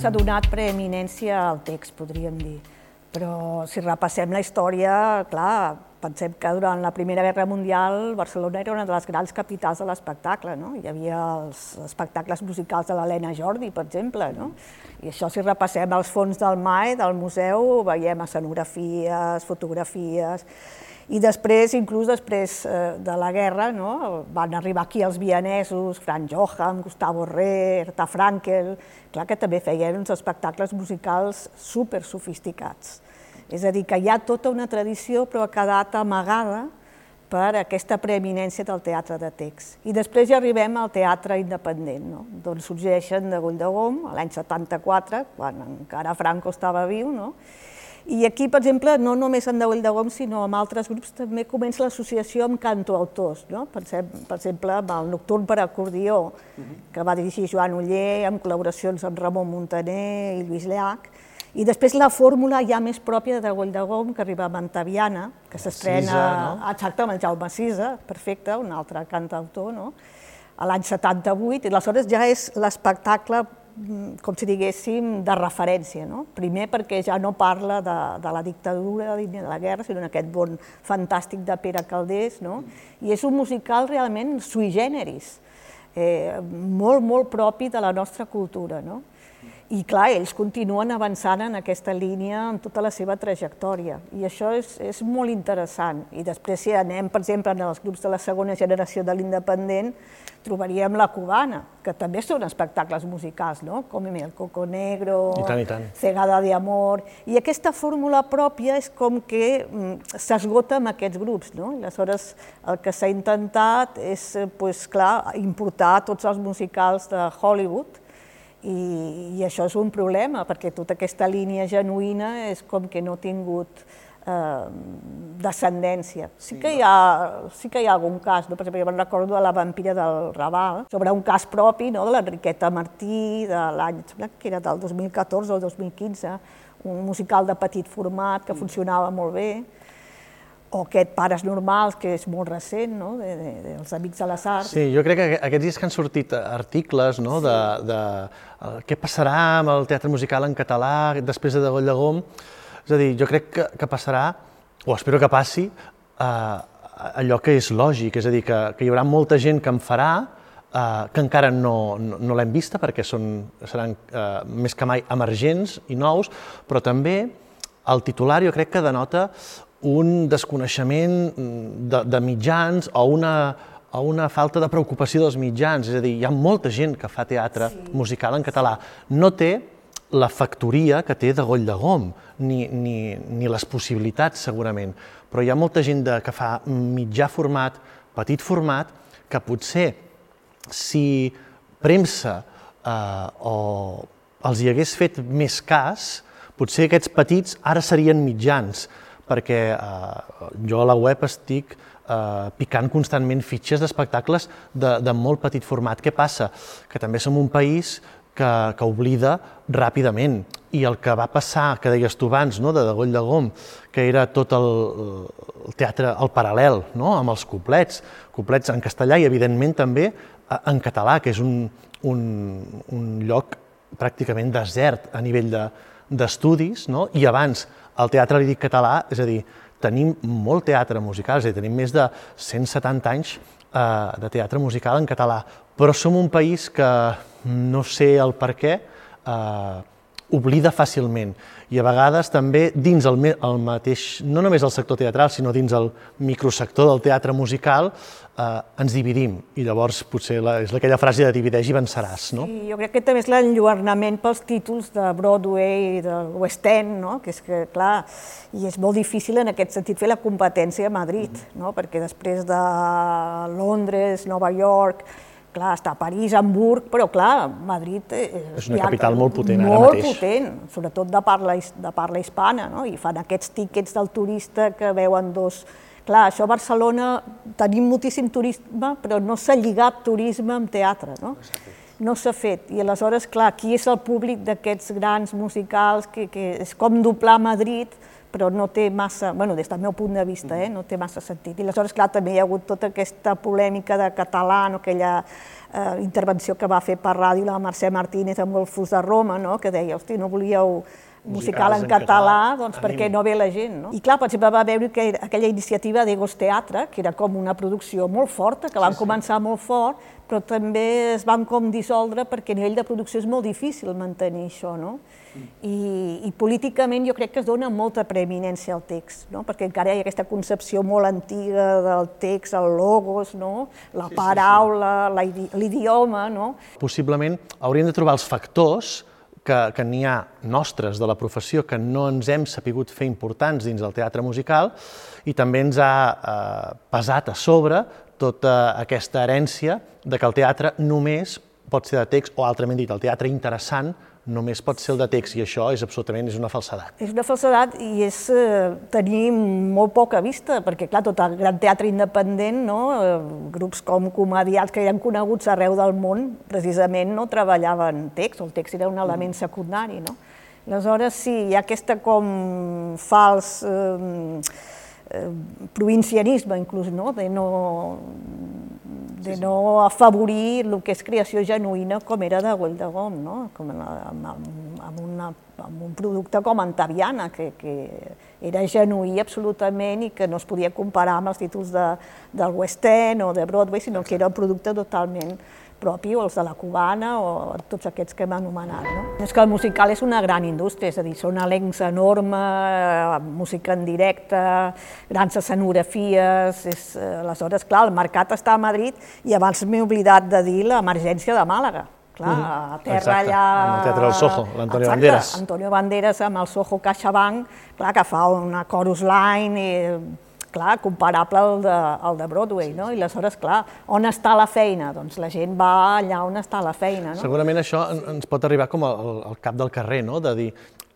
s'ha donat preeminència al text, podríem dir. Però si repassem la història, clar, pensem que durant la Primera Guerra Mundial Barcelona era una de les grans capitals de l'espectacle, no? Hi havia els espectacles musicals de l'Helena Jordi, per exemple, no? I això, si repassem els fons del MAE, del museu, veiem escenografies, fotografies, i després, inclús després eh, de la guerra, no? van arribar aquí els vienesos, Franz Johann, Gustavo Re, Erta Frankel, clar que també feien uns espectacles musicals super sofisticats. És a dir, que hi ha tota una tradició però ha quedat amagada per aquesta preeminència del teatre de text. I després ja arribem al teatre independent, no? d'on sorgeixen de Goll de Gom, l'any 74, quan encara Franco estava viu, no? I aquí, per exemple, no només en Deull de Gom, sinó amb altres grups també comença l'associació amb cantoautors, no? per, per exemple, amb el Nocturn per acordió, que va dirigir Joan Uller, amb col·laboracions amb Ramon Montaner i Lluís Llach, i després la fórmula ja més pròpia de Goll de Gom, que arriba a Mantaviana, que s'estrena... No? Exacte, amb el Jaume Sisa, perfecte, un altre cantautor, no? a l'any 78, i aleshores ja és l'espectacle com si diguéssim, de referència. No? Primer perquè ja no parla de, de la dictadura ni de la guerra, sinó en aquest bon fantàstic de Pere Caldés, no? i és un musical realment sui generis, eh, molt, molt propi de la nostra cultura. No? I clar, ells continuen avançant en aquesta línia en tota la seva trajectòria, i això és, és molt interessant. I després, si anem, per exemple, en els grups de la segona generació de l'independent, trobaríem la cubana, que també són espectacles musicals, no? com el Coco Negro, I tant, i tant. Cegada de Amor, i aquesta fórmula pròpia és com que mm, s'esgota amb aquests grups. No? Aleshores el que s'ha intentat és, eh, pues, clar, importar tots els musicals de Hollywood, i, i això és un problema, perquè tota aquesta línia genuïna és com que no ha tingut descendència. Sí que, hi ha, sí que hi ha algun cas, no? per exemple, jo me'n recordo de la vampira del Raval, sobre un cas propi no? de l'Enriqueta Martí, de l'any, que era del 2014 o 2015, un musical de petit format que funcionava molt bé, o aquest Pares Normals, que és molt recent, no? de, de, dels Amics de les Arts. Sí, jo crec que aquests dies que han sortit articles no? de, de, de què passarà amb el teatre musical en català després de Degoll de Gom, és a dir, jo crec que, que passarà, o espero que passi, eh, allò que és lògic, és a dir, que, que hi haurà molta gent que en farà, eh, que encara no, no, no l'hem vista perquè són, seran eh, més que mai emergents i nous, però també el titular jo crec que denota un desconeixement de, de mitjans o una, o una falta de preocupació dels mitjans, és a dir, hi ha molta gent que fa teatre sí. musical en català. No té la factoria que té de Goll de Gom, ni, ni, ni les possibilitats segurament, però hi ha molta gent de, que fa mitjà format, petit format, que potser si premsa eh, o els hi hagués fet més cas, potser aquests petits ara serien mitjans, perquè eh, jo a la web estic eh, picant constantment fitxes d'espectacles de, de molt petit format. Què passa? Que també som un país que, que oblida ràpidament. I el que va passar, que deies tu abans, no, de Degoll de Gom, que era tot el, el teatre, el paral·lel, no, amb els couplets, couplets en castellà i, evidentment, també en català, que és un, un, un lloc pràcticament desert a nivell d'estudis, de, no? i abans el teatre líric català, és a dir, tenim molt teatre musical, és a dir, tenim més de 170 anys eh, de teatre musical en català, però som un país que no sé el per què, eh, oblida fàcilment. I a vegades també dins el, el mateix, no només el sector teatral, sinó dins el microsector del teatre musical, eh, ens dividim. I llavors potser la, és aquella frase de divideix i venceràs, no? Sí, jo crec que també és l'enlluernament pels títols de Broadway i del West End, no? que és que, clar, i és molt difícil en aquest sentit fer la competència a Madrid, mm -hmm. no? perquè després de Londres, Nova York, clar, està a París, Hamburg, però clar, Madrid... Eh, és una capital molt potent molt ara mateix. Molt potent, sobretot de parla, de parla hispana, no? i fan aquests tíquets del turista que veuen dos... Clar, això a Barcelona tenim moltíssim turisme, però no s'ha lligat turisme amb teatre, no? no s'ha fet. I aleshores, clar, qui és el públic d'aquests grans musicals que, que és com doblar Madrid, però no té massa, bueno, des del meu punt de vista, eh, no té massa sentit. I aleshores, clar, també hi ha hagut tota aquesta polèmica de català, no, aquella eh, intervenció que va fer per ràdio la Mercè Martínez amb el Fus de Roma, no, que deia, hosti, no volíeu musical en, en català, català, doncs perquè no ve la gent, no? I clar, per exemple, va veure que aquella iniciativa d'Egos Teatre, que era com una producció molt forta, que van sí, sí. començar molt fort, però també es van com dissoldre perquè a nivell de producció és molt difícil mantenir això, no? I, i políticament jo crec que es dona molta preeminència al text, no? perquè encara hi ha aquesta concepció molt antiga del text, el logos, no? la sí, paraula, sí, sí. l'idioma. No? Possiblement hauríem de trobar els factors que, que n'hi ha nostres de la professió que no ens hem sapigut fer importants dins del teatre musical i també ens ha eh, pesat a sobre tota aquesta herència de que el teatre només pot ser de text, o altrament dit, el teatre interessant només pot ser el de text, i això és absolutament és una falsedat. És una falsedat i és eh, tenir molt poca vista, perquè clar, tot el gran teatre independent, no, eh, grups com comediats que eren coneguts arreu del món, precisament no treballaven text, el text era un element secundari. No? Aleshores, sí, hi ha aquesta com fals... Eh, provincianisme, inclús, no? de no de no afavorir el que és creació genuïna com era de Güell de Gom, no? com amb, amb, una, amb un producte com Antaviana, que, que era genuí absolutament i que no es podia comparar amb els títols de, del West End o de Broadway, sinó que era un producte totalment propi, o els de la cubana, o tots aquests que hem anomenat. No? És que el musical és una gran indústria, és a dir, són elencs enormes, música en directe, grans escenografies, és, eh, aleshores, clar, el mercat està a Madrid i abans m'he oblidat de dir l'emergència de Màlaga. Clar, a terra Exacte, allà... En el Teatre del Soho, l'Antonio Banderas. Antonio Banderas amb el Soho CaixaBank, clar, que fa una chorus line i clar, comparable al de, al de Broadway, no? I aleshores, clar, on està la feina? Doncs la gent va allà on està la feina, no? Segurament això ens pot arribar com al, al cap del carrer, no? De dir,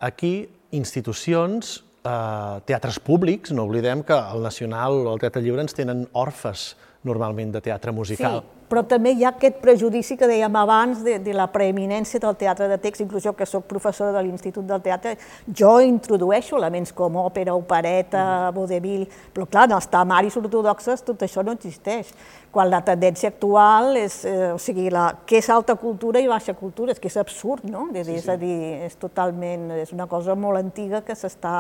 aquí institucions, eh, teatres públics, no oblidem que el Nacional o el Teatre Lliure ens tenen orfes normalment de teatre musical. Sí, però també hi ha aquest prejudici que dèiem abans de, de la preeminència del teatre de text, inclús jo que sóc professora de l'Institut del Teatre, jo introdueixo elements com òpera, opereta, mm. vodevil, però clar, en els tamaris ortodoxes tot això no existeix, quan la tendència actual és, eh, o sigui, la, què és alta cultura i baixa cultura, és que és absurd, no? És, sí, sí. és a dir, és totalment, és una cosa molt antiga que s'està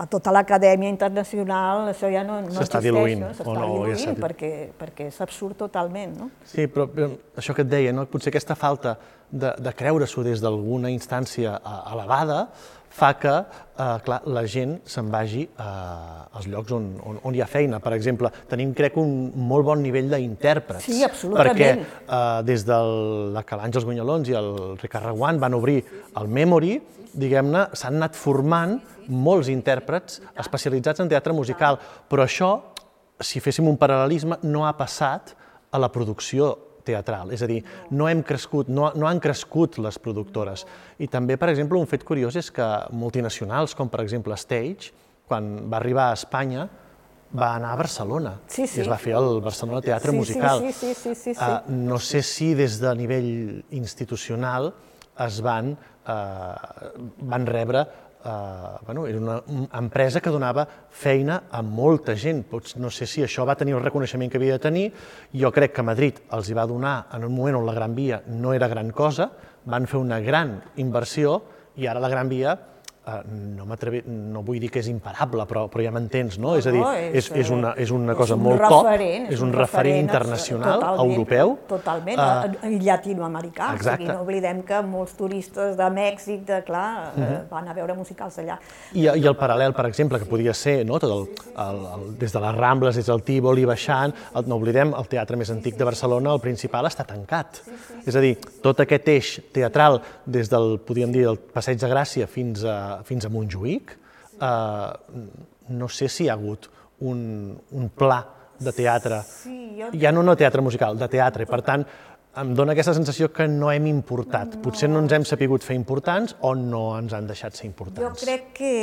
a tota l'acadèmia internacional això ja no, no s'està diluint, no? s'està no, diluint perquè, perquè és absurd totalment. No? Sí, però això que et deia, no? potser aquesta falta de, de creure-s'ho des d'alguna instància elevada fa que eh, clar, la gent se'n vagi eh, als llocs on, on, on hi ha feina. Per exemple, tenim, crec, un molt bon nivell d'intèrprets. Sí, absolutament. Perquè eh, des de la que l'Àngels Gunyalons i el Ricard Reguant van obrir el Memory, diguem-ne, s'han anat formant molts intèrprets especialitzats en teatre musical, però això, si féssim un paral·lelisme, no ha passat a la producció teatral, és a dir, no hem crescut, no, no han crescut les productores. I també, per exemple, un fet curiós és que multinacionals, com per exemple Stage, quan va arribar a Espanya, va anar a Barcelona sí, sí. i es va fer el Barcelona Teatre sí, Musical. Sí, sí, sí, sí, sí, sí. Uh, no sé si des de nivell institucional es van, uh, van rebre eh, bueno, era una empresa que donava feina a molta gent. Pots, no sé si això va tenir el reconeixement que havia de tenir. Jo crec que Madrid els hi va donar en un moment on la Gran Via no era gran cosa, van fer una gran inversió i ara la Gran Via Eh, no, no vull dir que és imparable, però, però ja m'entens, no? no? És a dir, és, és, una, és una cosa és molt top, és, un referent internacional, totalment, europeu. Totalment, uh, i llatinoamericà. Exacte. O sigui, no oblidem que molts turistes de Mèxic, de, clar, uh -huh. uh, van a veure musicals allà. I, I el paral·lel, per exemple, que podia ser no, tot el, el, el, des de les Rambles, des del Tívoli, baixant, el, no oblidem, el teatre més antic de Barcelona, el principal, està tancat. Sí, sí, sí. És a dir, tot aquest eix teatral, des del, podríem dir, el Passeig de Gràcia fins a, fins a Montjuïc, eh, no sé si hi ha hagut un, un pla de teatre, sí, jo... ja no no teatre musical, de teatre. Per tant, em dona aquesta sensació que no hem importat. No. Potser no ens hem sapigut fer importants o no ens han deixat ser importants. Jo crec que,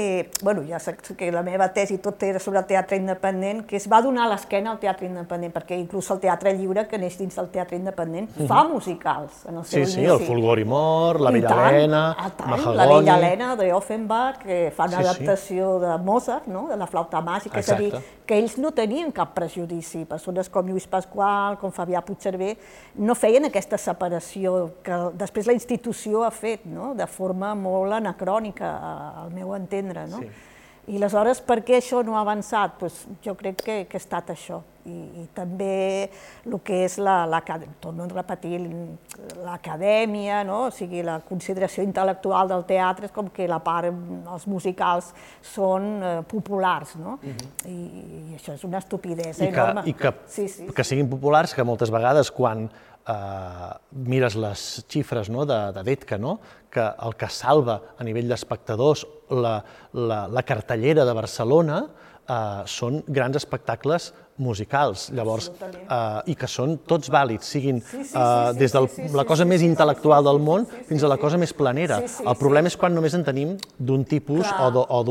bueno, ja sé que la meva tesi tot era sobre el teatre independent, que es va donar l'esquena al teatre independent, perquè inclús el teatre lliure, que neix dins del teatre independent, uh -huh. fa musicals en el seu sí, inici. Sí, el Fulgor i Mor, la Vella Helena, ah, Mahagoni... La Vella Helena de Offenbach, que fa una sí, adaptació sí. de Mozart, no? de la flauta màgica, Exacte. és a dir, que ells no tenien cap prejudici. Persones com Lluís Pasqual, com Fabià Puigcerver, no feien aquesta separació que després la institució ha fet, no? de forma molt anacrònica, al meu entendre. No? Sí. I aleshores, per què això no ha avançat? Pues jo crec que, que ha estat això. I, i també el que és la, la torno a repetir, l'acadèmia, no? o sigui, la consideració intel·lectual del teatre és com que la part, els musicals són eh, populars, no? Uh -huh. I, I això és una estupidesa I que, enorme. I que, sí, sí, que siguin populars, que moltes vegades quan eh, mires les xifres no, de, de Detka, no? que el que salva a nivell d'espectadors la, la, la cartellera de Barcelona eh, són grans espectacles musicals, llavors, eh, i que són tots vàlids, siguin sí, sí, sí, eh, des de la cosa més intel·lectual del món fins a la cosa més planera. El problema és quan només en tenim d'un tipus Clar. o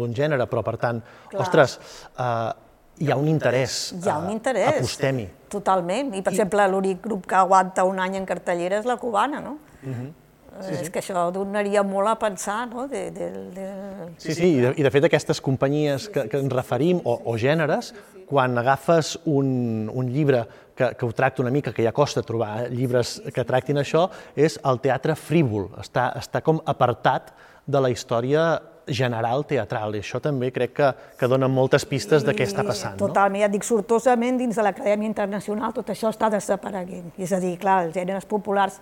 d'un gènere, però per tant, Clar. ostres, eh, hi ha un interès. Hi ha un eh, interès. Apostem-hi. Totalment. I, per I... exemple, l'únic grup que aguanta un any en cartellera és la cubana, no? Uh mhm. -huh. Sí, sí. És que això donaria molt a pensar, no? De, de, de... Sí, sí, i de, i de fet aquestes companyies que, que ens referim, o, o gèneres, quan agafes un, un llibre que, que ho tracta una mica, que ja costa trobar eh, llibres que tractin això, és el teatre frívol, està, està com apartat de la història general teatral, i això també crec que, que dona moltes pistes de què està passant. Totalment, no? ja dic, sortosament dins de l'Acadèmia Internacional tot això està desapareguent. És a dir, clar, els gèneres populars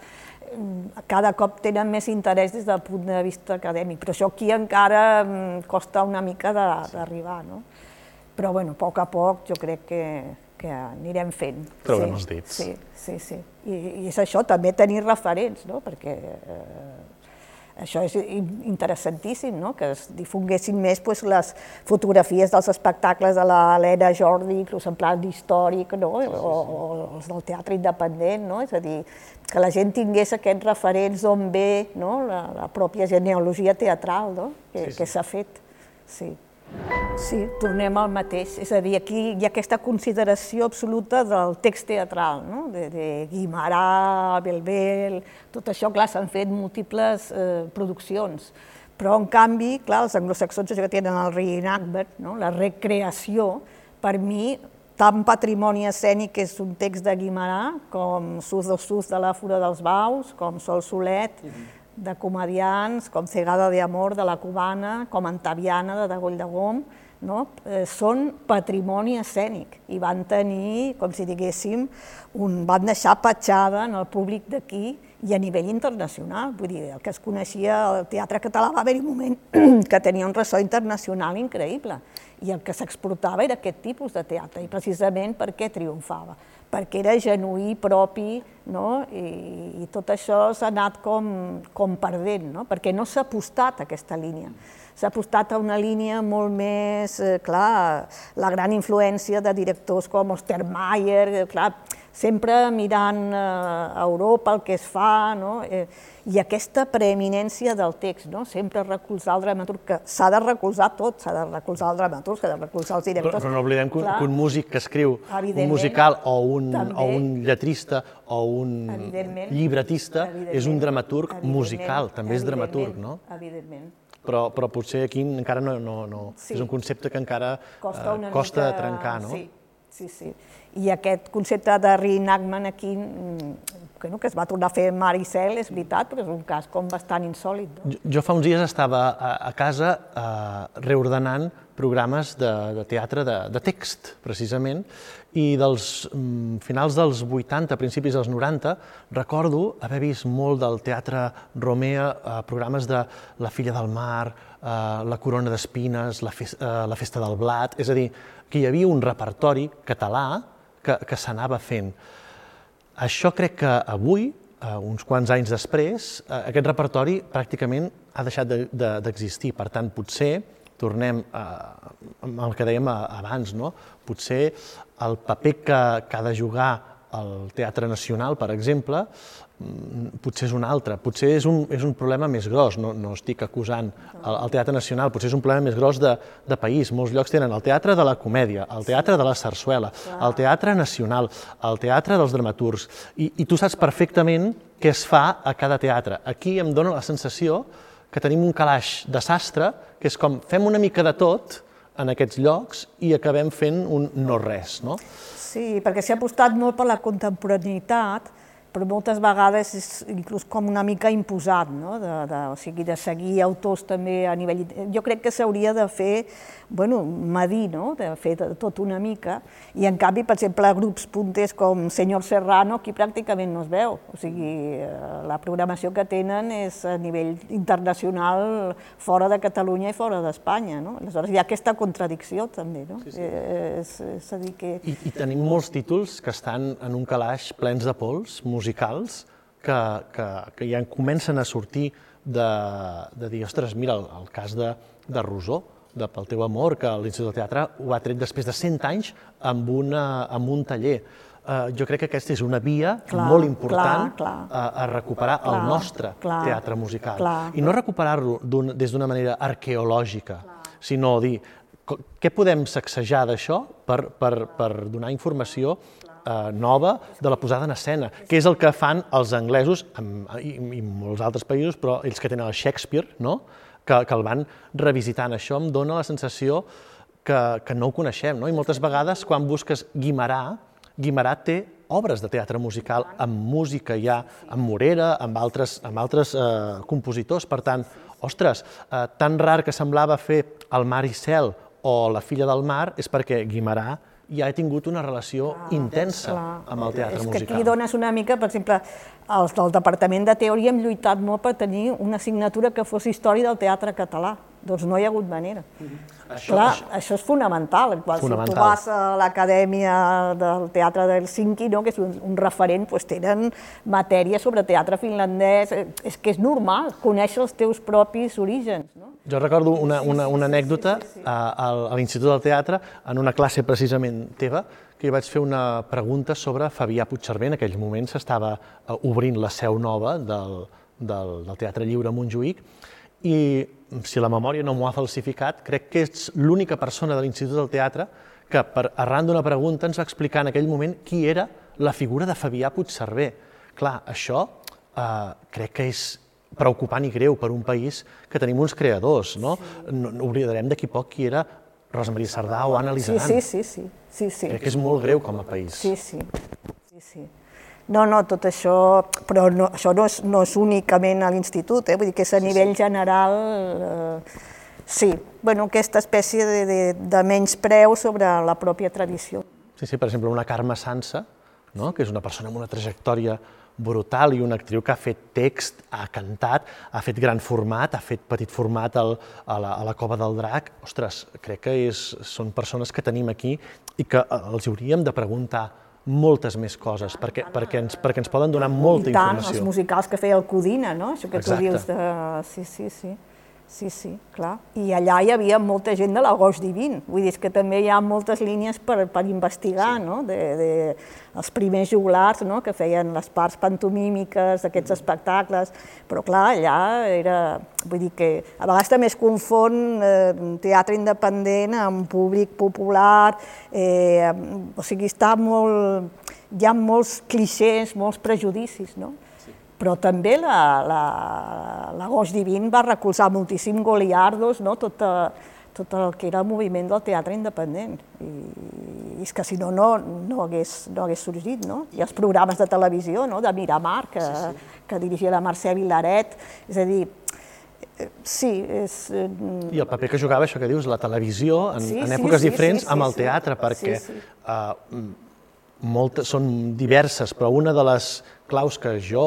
mm, cada cop tenen més interès des del punt de vista acadèmic, però això aquí encara mm, costa una mica d'arribar, no? Però, bueno, a poc a poc jo crec que, que anirem fent. Trobem sí, els dits. Sí, sí, sí. I, I és això, també tenir referents, no? Perquè eh, això és interessantíssim, no? que es difonguessin més pues, les fotografies dels espectacles de l'Helena Jordi, inclús en plan històric, no? o, o, els del teatre independent, no? és a dir, que la gent tingués aquests referents d'on ve no? la, la pròpia genealogia teatral no? que s'ha sí, sí. fet. Sí. Sí, tornem al mateix. És a dir, aquí hi ha aquesta consideració absoluta del text teatral, no? de, de Guimarà, Belbel, tot això, clar, s'han fet múltiples eh, produccions. Però, en canvi, clar, els anglosaxons que tenen el reenactment, no? la recreació, per mi, tant patrimoni escènic és un text de Guimarà, com Sus dos Sus de la Fura dels Baus, com Sol Solet, uh -huh de comedians com Cegada de Amor de la Cubana, com Antaviana de Dagoll de Gom, no? eh, són patrimoni escènic i van tenir, com si diguéssim, un, van deixar petjada en el públic d'aquí i a nivell internacional. Vull dir, el que es coneixia, el teatre català va haver-hi un moment que tenia un ressò internacional increïble i el que s'exportava era aquest tipus de teatre i precisament per què triomfava perquè era genuí, propi, no? I, i tot això s'ha anat com, com perdent, no? perquè no s'ha apostat a aquesta línia. S'ha apostat a una línia molt més, eh, clar, la gran influència de directors com Ostermayer, clar, sempre mirant eh, a Europa el que es fa, no? Eh, i aquesta preeminència del text, no? sempre recolzar el dramaturg, que s'ha de recolzar tot, s'ha de recolzar el dramaturg, s'ha de recolzar els directors. Però no oblidem que, que un músic que escriu un musical o un, també, o un lletrista o un llibretista és un dramaturg musical, també és dramaturg, no? Evidentment. Però, però potser aquí encara no, no, no. Sí. és un concepte que encara costa, uh, costa mica... trencar, no? Sí, sí, sí. I aquest concepte de reenactment aquí mm, que, no, que es va tornar a fer Maricel, és veritat, però és un cas com bastant insòlid. No? Jo, jo fa uns dies estava a, a casa eh, reordenant programes de, de teatre de, de text, precisament, i dels mm, finals dels 80, principis dels 90, recordo haver vist molt del teatre Romea, eh, programes de La filla del mar, eh, La corona d'espines, la, eh, la festa del blat, és a dir, que hi havia un repertori català que, que s'anava fent. Això crec que avui, eh, uns quants anys després, eh, aquest repertori pràcticament ha deixat d'existir. De, de, per tant, potser tornem a, al que dèiem abans, no? potser el paper que, que ha de jugar al Teatre Nacional, per exemple, mm, potser és un altre, potser és un, és un problema més gros, no, no estic acusant el, el Teatre Nacional, potser és un problema més gros de, de país. Molts llocs tenen el Teatre de la Comèdia, el Teatre de la Sarsuela, el Teatre Nacional, el Teatre dels Dramaturgs, i, i tu saps perfectament què es fa a cada teatre. Aquí em dóna la sensació que tenim un calaix de sastre, que és com fem una mica de tot en aquests llocs i acabem fent un no res, no? Sí, perquè s'ha apostat molt per la contemporaneïtat, però moltes vegades és inclús com una mica imposat, no? de, de, o sigui, de seguir autors també a nivell... Jo crec que s'hauria de fer, bueno, medir, no? de fer de tot una mica, i en canvi, per exemple, grups punters com Senyor Serrano, aquí pràcticament no es veu, o sigui, eh, la programació que tenen és a nivell internacional fora de Catalunya i fora d'Espanya, no? Aleshores hi ha aquesta contradicció també, no? Sí, sí. Eh, és, és a dir que... I, I tenim molts títols que estan en un calaix plens de pols, musicals que, que, que ja comencen a sortir de, de dir, ostres, mira, el, el cas de, de Rosó, de Pel teu amor, que l'Institut del Teatre ho ha tret després de 100 anys amb, una, amb un taller. Uh, jo crec que aquesta és una via clar, molt important clar, clar. A, a recuperar clar, el nostre clar, teatre musical. Clar. I no recuperar-lo des d'una manera arqueològica, clar. sinó dir què podem sacsejar d'això per, per, per donar informació eh, nova de la posada en escena, que és el que fan els anglesos amb, i, i molts altres països, però ells que tenen el Shakespeare, no? Que, que el van revisitant. Això em dona la sensació que, que no ho coneixem, no? i moltes vegades quan busques Guimarà, Guimarà té obres de teatre musical amb música ja, amb Morera, amb altres, amb altres eh, compositors. Per tant, ostres, eh, tan rar que semblava fer El mar i cel o La filla del mar és perquè Guimarà ja he tingut una relació ah, intensa clar. amb el teatre musical. És que aquí dones una mica, per exemple, els del Departament de Teoria hem lluitat molt per tenir una assignatura que fos història del teatre català. Doncs no hi ha hagut manera. Mm -hmm. Això, Clar, això, això és fonamental. Quan fonamental. tu vas a l'Acadèmia del Teatre del Helsinki, no, que és un, un referent, doncs tenen matèria sobre teatre finlandès. És que és normal conèixer els teus propis orígens. No? Jo recordo una, una, una anècdota. A, a l'Institut del Teatre, en una classe precisament teva, que jo vaig fer una pregunta sobre Fabià Puigcerver. En aquell moment s'estava eh, obrint la seu nova del, del, del Teatre Lliure Montjuïc i si la memòria no m'ho ha falsificat, crec que és l'única persona de l'Institut del Teatre que, per, arran d'una pregunta, ens va explicar en aquell moment qui era la figura de Fabià Puigcerver. Clar, això eh, crec que és preocupant i greu per un país que tenim uns creadors, no? Sí. no, no oblidarem d'aquí poc qui era Rosa Maria Sardà o Anna Lizaran. Sí, sí, sí, sí, sí, sí. Crec que és molt greu com a país. Sí, sí, sí, sí. No, no, tot això, però no, això no és, no és únicament a l'institut, eh? vull dir que és a nivell general, eh, sí, bueno, aquesta espècie de, de, de menyspreu sobre la pròpia tradició. Sí, sí, per exemple, una Carme Sansa, no? que és una persona amb una trajectòria brutal i una actriu que ha fet text, ha cantat, ha fet gran format, ha fet petit format al, a, la, a la Cova del Drac. Ostres, crec que és, són persones que tenim aquí i que eh, els hauríem de preguntar moltes més coses, perquè, perquè, ens, perquè ens poden donar molta I tant, informació. els musicals que feia el Codina, no? Això que Exacte. tu dius de... Sí, sí, sí. Sí, sí, clar. I allà hi havia molta gent de l'agost divin. Vull dir que també hi ha moltes línies per, per investigar, sí. no? De, de, els primers juglars, no? que feien les parts pantomímiques d'aquests espectacles, però clar, allà era... Vull dir que a vegades també es confon eh, teatre independent amb públic popular, eh, o sigui, està molt... Hi ha molts clixés, molts prejudicis, no? Però també l'agost la, divin va recolzar moltíssim Goliardos, no? tot, tot el que era el moviment del teatre independent. I, i és que si no, no, no, hagués, no hagués sorgit. No? I els programes de televisió no? de Miramar, que, sí, sí. que dirigia la Mercè Vilaret, és a dir, Sí, és... Eh, I el paper que jugava, això que dius, la televisió, en, sí, en èpoques sí, diferents, sí, sí, amb el teatre, perquè sí, sí. Uh, moltes, són diverses, però una de les claus que jo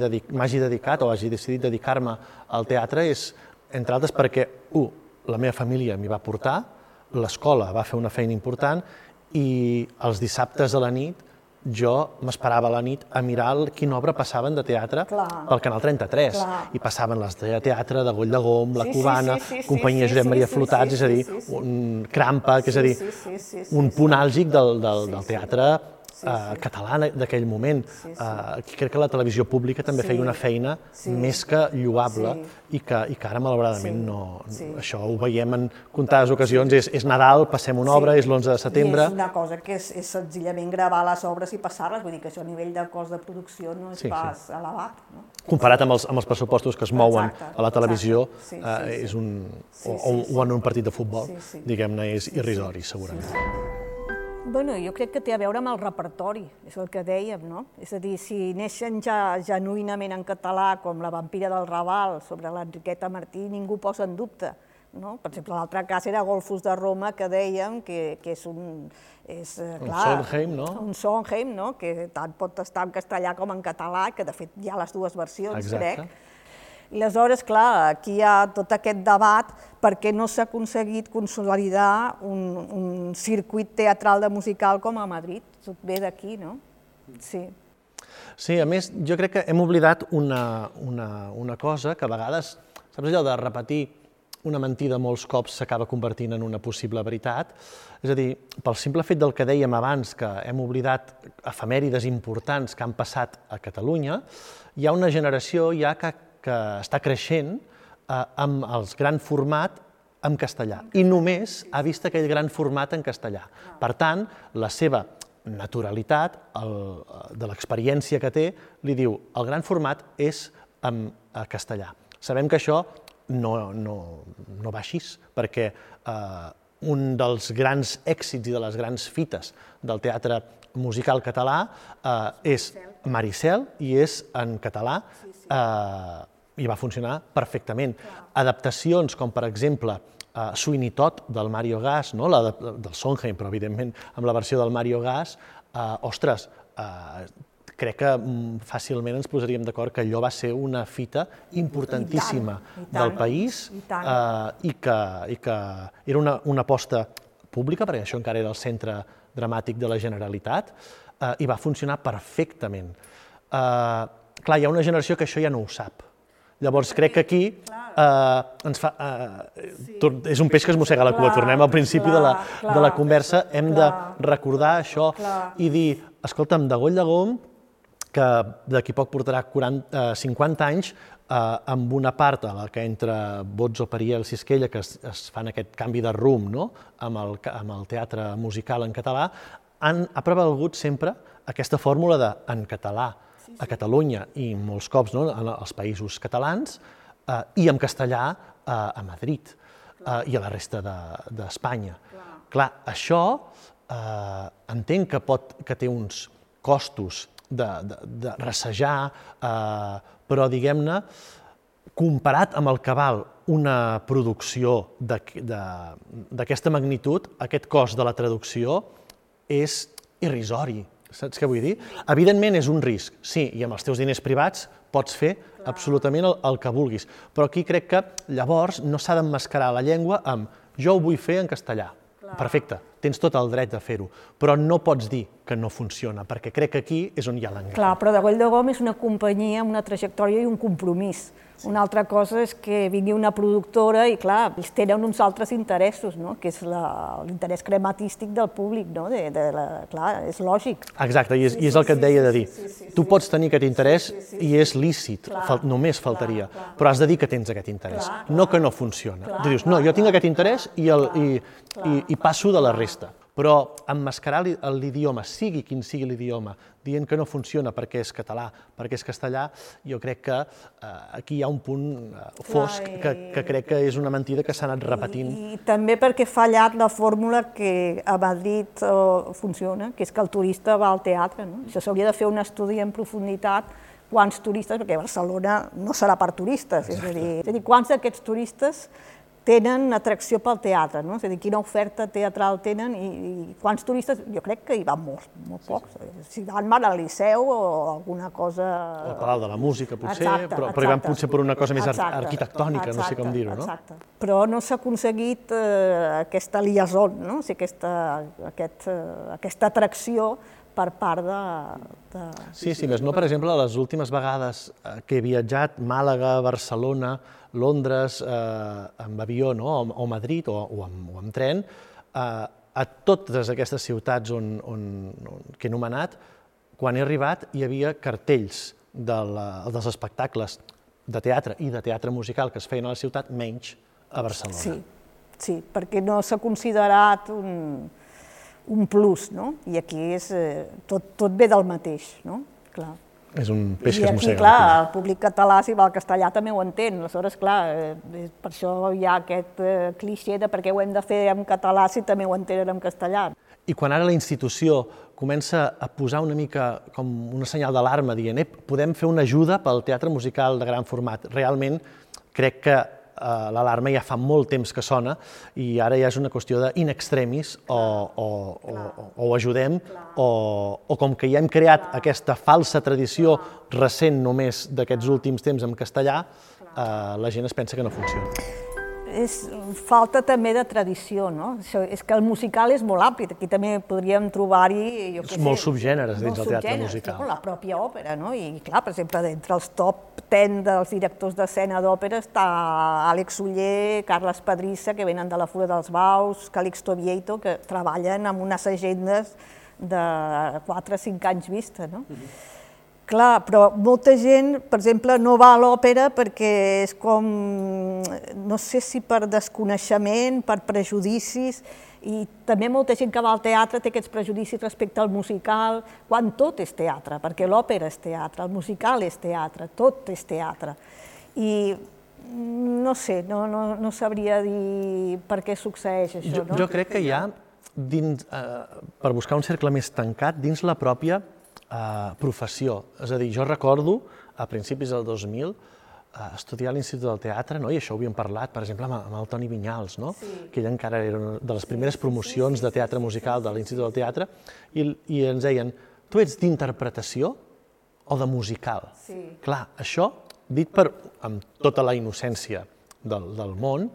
dedic, m'hagi dedicat o hagi decidit dedicar-me al teatre és, entre altres, perquè, un, la meva família m'hi va portar, l'escola va fer una feina important i els dissabtes a la nit jo m'esperava a la nit a mirar quina obra passaven de teatre Clar. pel Canal 33. Clar. I passaven les de teatre de Goll de Gom, La sí, Cubana, sí, sí, sí, Companyia sí, Josep Maria sí, Flotats, sí, és a dir, sí, sí. un Crampa, que és a dir, sí, sí, sí, sí, un punt àlgic del, del, del teatre sí, uh, català d'aquell moment. Sí, sí. Uh, crec que la televisió pública també sí. feia una feina sí. més que lloable sí. i, que, i que ara, malauradament, sí. no, sí. això ho veiem en comptades ocasions. És, és Nadal, passem una obra, sí. és l'11 de setembre... I és una cosa que és, és senzillament gravar les obres i passar-les, vull dir que això a nivell de cost de producció no és sí, pas sí. elevat. No? Comparat amb els, amb els pressupostos que es mouen exacte, a la televisió, sí, sí, uh, és un, sí, sí, o, o en un partit de futbol, sí, sí. diguem-ne, és irrisori, segurament. Sí, sí. Bueno, jo crec que té a veure amb el repertori, és el que dèiem, no? És a dir, si neixen ja genuïnament en català, com La vampira del Raval, sobre l'Enriqueta Martí, ningú posa en dubte. No? Per exemple, l'altre cas era Golfos de Roma, que dèiem que, que és un... És, eh, clar, un Sondheim, no? Un Sondheim, no? que tant pot estar en castellà com en català, que de fet hi ha les dues versions, Exacte. crec i aleshores, clar, aquí hi ha tot aquest debat perquè no s'ha aconseguit consolidar un, un circuit teatral de musical com a Madrid. Tot ve d'aquí, no? Sí. Sí, a més, jo crec que hem oblidat una, una, una cosa que a vegades, saps allò de repetir una mentida molts cops s'acaba convertint en una possible veritat. És a dir, pel simple fet del que dèiem abans, que hem oblidat efemèrides importants que han passat a Catalunya, hi ha una generació ja que que està creixent eh, amb el gran format en castellà i només ha vist aquell gran format en castellà. Per tant, la seva naturalitat, el, de l'experiència que té, li diu el gran format és en castellà. Sabem que això no, no, no va així, perquè eh, un dels grans èxits i de les grans fites del teatre musical català eh, és Maricel i és en català eh, i va funcionar perfectament. Adaptacions com, per exemple, Sweeney Todd del Mario Gas, no? la de, del Sondheim, però evidentment amb la versió del Mario Gas, uh, ostres, uh, crec que mm, fàcilment ens posaríem d'acord que allò va ser una fita importantíssima I tant, i tant, del país i, uh, i, que, i que era una, una aposta pública, perquè això encara era el centre dramàtic de la Generalitat, uh, i va funcionar perfectament. Uh, clar, hi ha una generació que això ja no ho sap, Llavors crec que aquí eh, ens fa, eh, és un peix que es mossega la cua. Tornem al principi de, la, de la conversa. Hem de recordar això i dir, escolta'm, de Goll de Gom, que d'aquí poc portarà 40, eh, 50 anys, eh, amb una part a la que entra Bozzo, Pariel, Sisquella, que es, es fan aquest canvi de rumb no? amb, el, amb el teatre musical en català, han, ha prevalgut sempre aquesta fòrmula de en català, a Catalunya i molts cops no, als països catalans eh, i en castellà eh, a Madrid eh, i a la resta d'Espanya. De, Clar. Clar, això eh, entenc que, pot, que té uns costos de, de, de ressejar, eh, però diguem-ne, comparat amb el que val una producció d'aquesta magnitud, aquest cost de la traducció és irrisori. Saps què vull dir? Evidentment és un risc, sí, i amb els teus diners privats pots fer Clar. absolutament el, el que vulguis, però aquí crec que llavors no s'ha d'emmascarar la llengua amb jo ho vull fer en castellà. Clar. Perfecte, tens tot el dret de fer-ho, però no pots dir que no funciona, perquè crec que aquí és on hi ha l'engany. Clar, però de Goll de Gom és una companyia amb una trajectòria i un compromís. Una altra cosa és que vingui una productora i, clar, ells tenen uns altres interessos, no? que és l'interès crematístic del públic, no? de, de la, clar, és lògic. Exacte, i és, sí, i és el que et deia de dir. Sí, sí, tu pots tenir aquest interès i és lícit, clar, fal, només faltaria, clar, clar. però has de dir que tens aquest interès, no que no funciona. Tu dius, no, jo tinc aquest interès i, el, i, i, i passo de la resta però emmascarar l'idioma, sigui quin sigui l'idioma, dient que no funciona perquè és català, perquè és castellà, jo crec que eh, aquí hi ha un punt eh, fosc Clar, i... que, que crec que és una mentida que s'ha anat repetint. I, I també perquè ha fallat la fórmula que a Madrid eh, funciona, que és que el turista va al teatre. No? Això s'hauria de fer un estudi en profunditat quants turistes, perquè Barcelona no serà per turistes, és a dir, és a dir quants d'aquests turistes tenen atracció pel teatre, no? és a dir, quina oferta teatral tenen i, i quants turistes, jo crec que hi van molts, molt pocs, si van van al Liceu o alguna cosa... Al Palau de la Música, potser, exacte, però, però hi van potser per una cosa més exacte, arquitectònica, exacte, no sé com dir-ho, no? Exacte, però no s'ha aconseguit eh, aquesta liaison, no? o sigui, aquesta, aquest, eh, aquesta atracció per part de... de... Sí, sí, més no, per exemple, les últimes vegades eh, que he viatjat, Màlaga, Barcelona, Londres, eh, amb avió no? o, o Madrid o, o, amb, o amb tren, eh, a totes aquestes ciutats on, on, on, que he anomenat, quan he arribat hi havia cartells de la, dels espectacles de teatre i de teatre musical que es feien a la ciutat, menys a Barcelona. Sí, sí, perquè no s'ha considerat un, un plus, no? I aquí és, eh, tot, tot ve del mateix, no? Clar. És un peix I que es aquí, mossega. clar, el públic català, si va al castellà, també ho entén. Aleshores, clar, eh, per això hi ha aquest eh, cliché de per què ho hem de fer en català si també ho entenen en castellà. I quan ara la institució comença a posar una mica com una senyal d'alarma dient Ep, podem fer una ajuda pel teatre musical de gran format. Realment crec que eh, l'alarma ja fa molt temps que sona i ara ja és una qüestió de in extremis o, o, o, o, o ho ajudem o, o com que ja hem creat aquesta falsa tradició recent només d'aquests últims temps en castellà, eh, la gent es pensa que no funciona. És falta també de tradició, no? Això, és que el musical és molt ampli, aquí també podríem trobar-hi, què sé... Molts subgèneres dins del teatre musical. no? La pròpia òpera, no? I clar, per exemple, d'entre els top 10 dels directors d'escena d'òpera està Àlex Uller, Carles Pedrissa, que venen de la Fura dels Baus, Calixto Vieito, que treballen amb unes agendes de 4 o 5 anys vista, no? Clar, però molta gent, per exemple, no va a l'òpera perquè és com, no sé si per desconeixement, per prejudicis, i també molta gent que va al teatre té aquests prejudicis respecte al musical, quan tot és teatre, perquè l'òpera és teatre, el musical és teatre, tot és teatre. I no sé, no, no, no sabria dir per què succeeix això, Jo, no? jo crec que hi ha, dins, eh, per buscar un cercle més tancat, dins la pròpia eh, professió. És a dir, jo recordo, a principis del 2000, eh, estudiar a l'Institut del Teatre, no? i això ho havíem parlat, per exemple, amb, amb el Toni Vinyals, no? Sí. que ell encara era una de les primeres promocions de teatre musical de l'Institut del Teatre, i, i ens deien, tu ets d'interpretació o de musical? Sí. Clar, això, dit per, amb tota la innocència del, del món,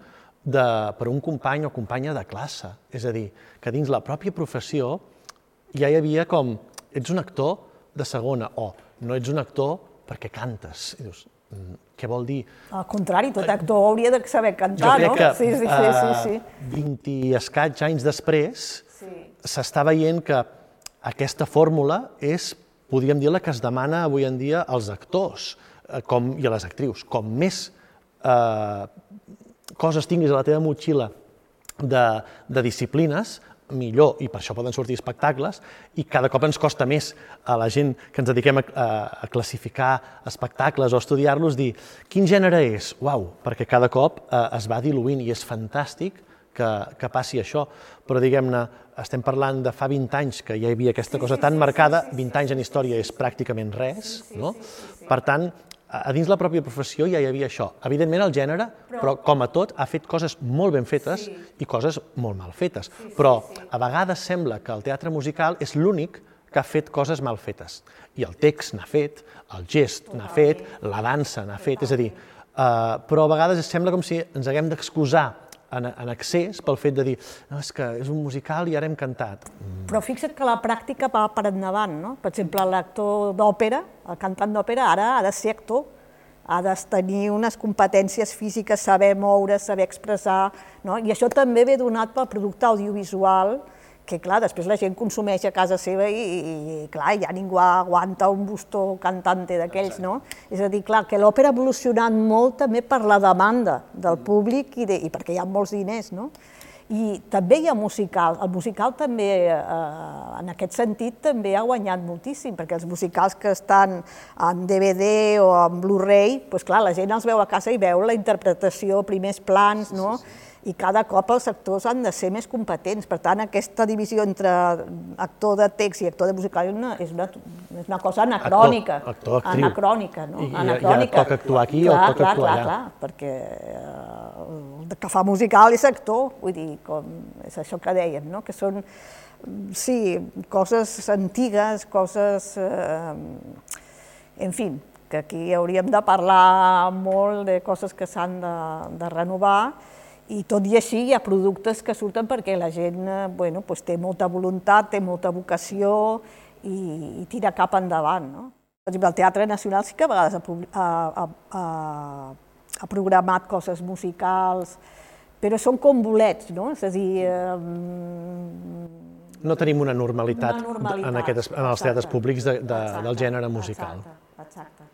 de, per un company o companya de classe. És a dir, que dins la pròpia professió ja hi havia com, ets un actor de segona, o no ets un actor perquè cantes. I dius, "Mm, què vol dir? Al contrari, tot actor hauria de saber cantar, no? que sí, sí, sí, sí, sí. eh, 20 i escaig anys després Sí. s'està veient que aquesta fórmula és, podríem dir, la que es demana avui en dia als actors eh, com, i a les actrius. Com més eh, coses tinguis a la teva motxilla de, de disciplines, millor, i per això poden sortir espectacles, i cada cop ens costa més a la gent que ens dediquem a, a, a classificar espectacles o estudiar-los, dir quin gènere és? Uau, perquè cada cop eh, es va diluint i és fantàstic que, que passi això, però diguem-ne, estem parlant de fa 20 anys que ja hi havia aquesta cosa tan marcada, 20 anys en història és pràcticament res, no? Per tant, a dins la pròpia professió ja hi havia això. Evidentment el gènere, però com a tot, ha fet coses molt ben fetes i coses molt mal fetes. Però a vegades sembla que el teatre musical és l'únic que ha fet coses mal fetes. I el text n'ha fet, el gest n'ha fet, la dansa n'ha fet, és a dir, eh, però a vegades sembla com si ens haguem d'excusar en, en excés pel fet de dir no, és que és un musical i ara hem cantat. Però fixa't que la pràctica va per endavant, no? Per exemple, l'actor d'òpera, el cantant d'òpera, ara ha de ser actor, ha de tenir unes competències físiques, saber moure, saber expressar, no? I això també ve donat pel producte audiovisual, que clar, després la gent consumeix a casa seva i, i clar, ja ningú aguanta un bustó cantante d'aquells, no? És a dir, clar, que l'òpera ha evolucionat molt també per la demanda del públic i, de, i perquè hi ha molts diners, no? I també hi ha musical. El musical també, eh, en aquest sentit, també ha guanyat moltíssim, perquè els musicals que estan en DVD o en Blu-ray, doncs clar, la gent els veu a casa i veu la interpretació, primers plans, no? I cada cop els actors han de ser més competents. Per tant, aquesta divisió entre actor de text i actor de musical és una, és una, és una cosa anacrònica. Actor, actor. Anacrònica, no? I- i ja- anacrònica. toca actuar aquí o clar, toca clar, actuar clar, allà. Clar, perquè eh, el que fa musical és actor, vull dir, com és això que dèiem, no? que són, sí, coses antigues, coses... Eh, en fi, que aquí hauríem de parlar molt de coses que s'han de, de renovar i tot i així hi ha productes que surten perquè la gent eh, bueno, pues té molta voluntat, té molta vocació i, i tira cap endavant. No? Per exemple, el Teatre Nacional sí que a vegades ha, ha, ha, ha programat coses musicals, però són com bolets, no? És a dir... Eh, no tenim una normalitat, una normalitat en, aquest, en els teatres públics de, de, exacte, del gènere musical. Exacte, exacte.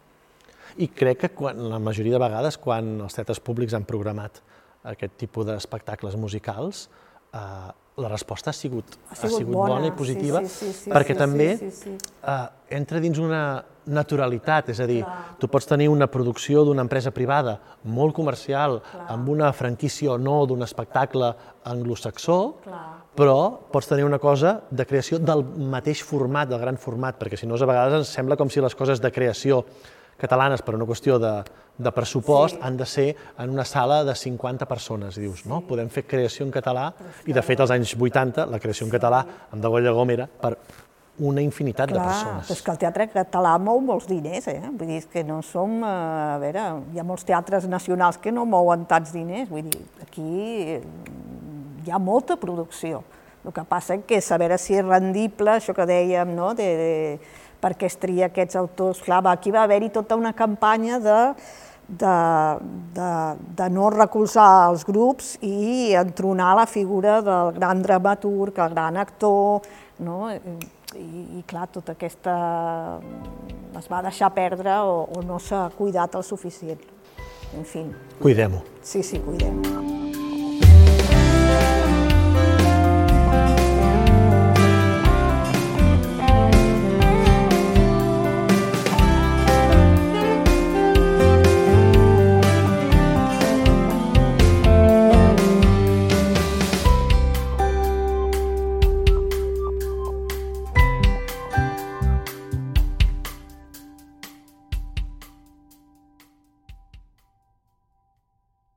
I crec que quan, la majoria de vegades quan els teatres públics han programat aquest tipus d'espectacles musicals, eh, la resposta ha sigut, ha sigut, ha sigut bona, bona i positiva, sí, sí, sí, sí, perquè sí, també sí, sí, sí. Eh, entra dins una naturalitat, és a dir, Clar. tu pots tenir una producció d'una empresa privada molt comercial, Clar. amb una franquícia o no d'un espectacle anglosaxó, Clar. però pots tenir una cosa de creació del mateix format, del gran format, perquè si no a vegades ens sembla com si les coses de creació catalanes per una qüestió de, de pressupost sí. han de ser en una sala de 50 persones. I dius, no, podem fer creació en català, i de fet als anys 80 la creació en català amb de Goya Gom era per una infinitat Clar, de persones. Clar, és que el teatre català mou molts diners, eh? Vull dir, que no som... Eh, a veure, hi ha molts teatres nacionals que no mouen tants diners, vull dir, aquí hi ha molta producció. El que passa és que saber si és rendible, això que dèiem, no?, de, de perquè es tria aquests autors. Clar, aquí va haver-hi tota una campanya de, de, de, de no recolzar els grups i entronar la figura del gran dramaturg, el gran actor, no? I, i clar, tota aquesta... es va deixar perdre o, o no s'ha cuidat el suficient. En fi. Cuidem-ho. Sí, sí, cuidem-ho.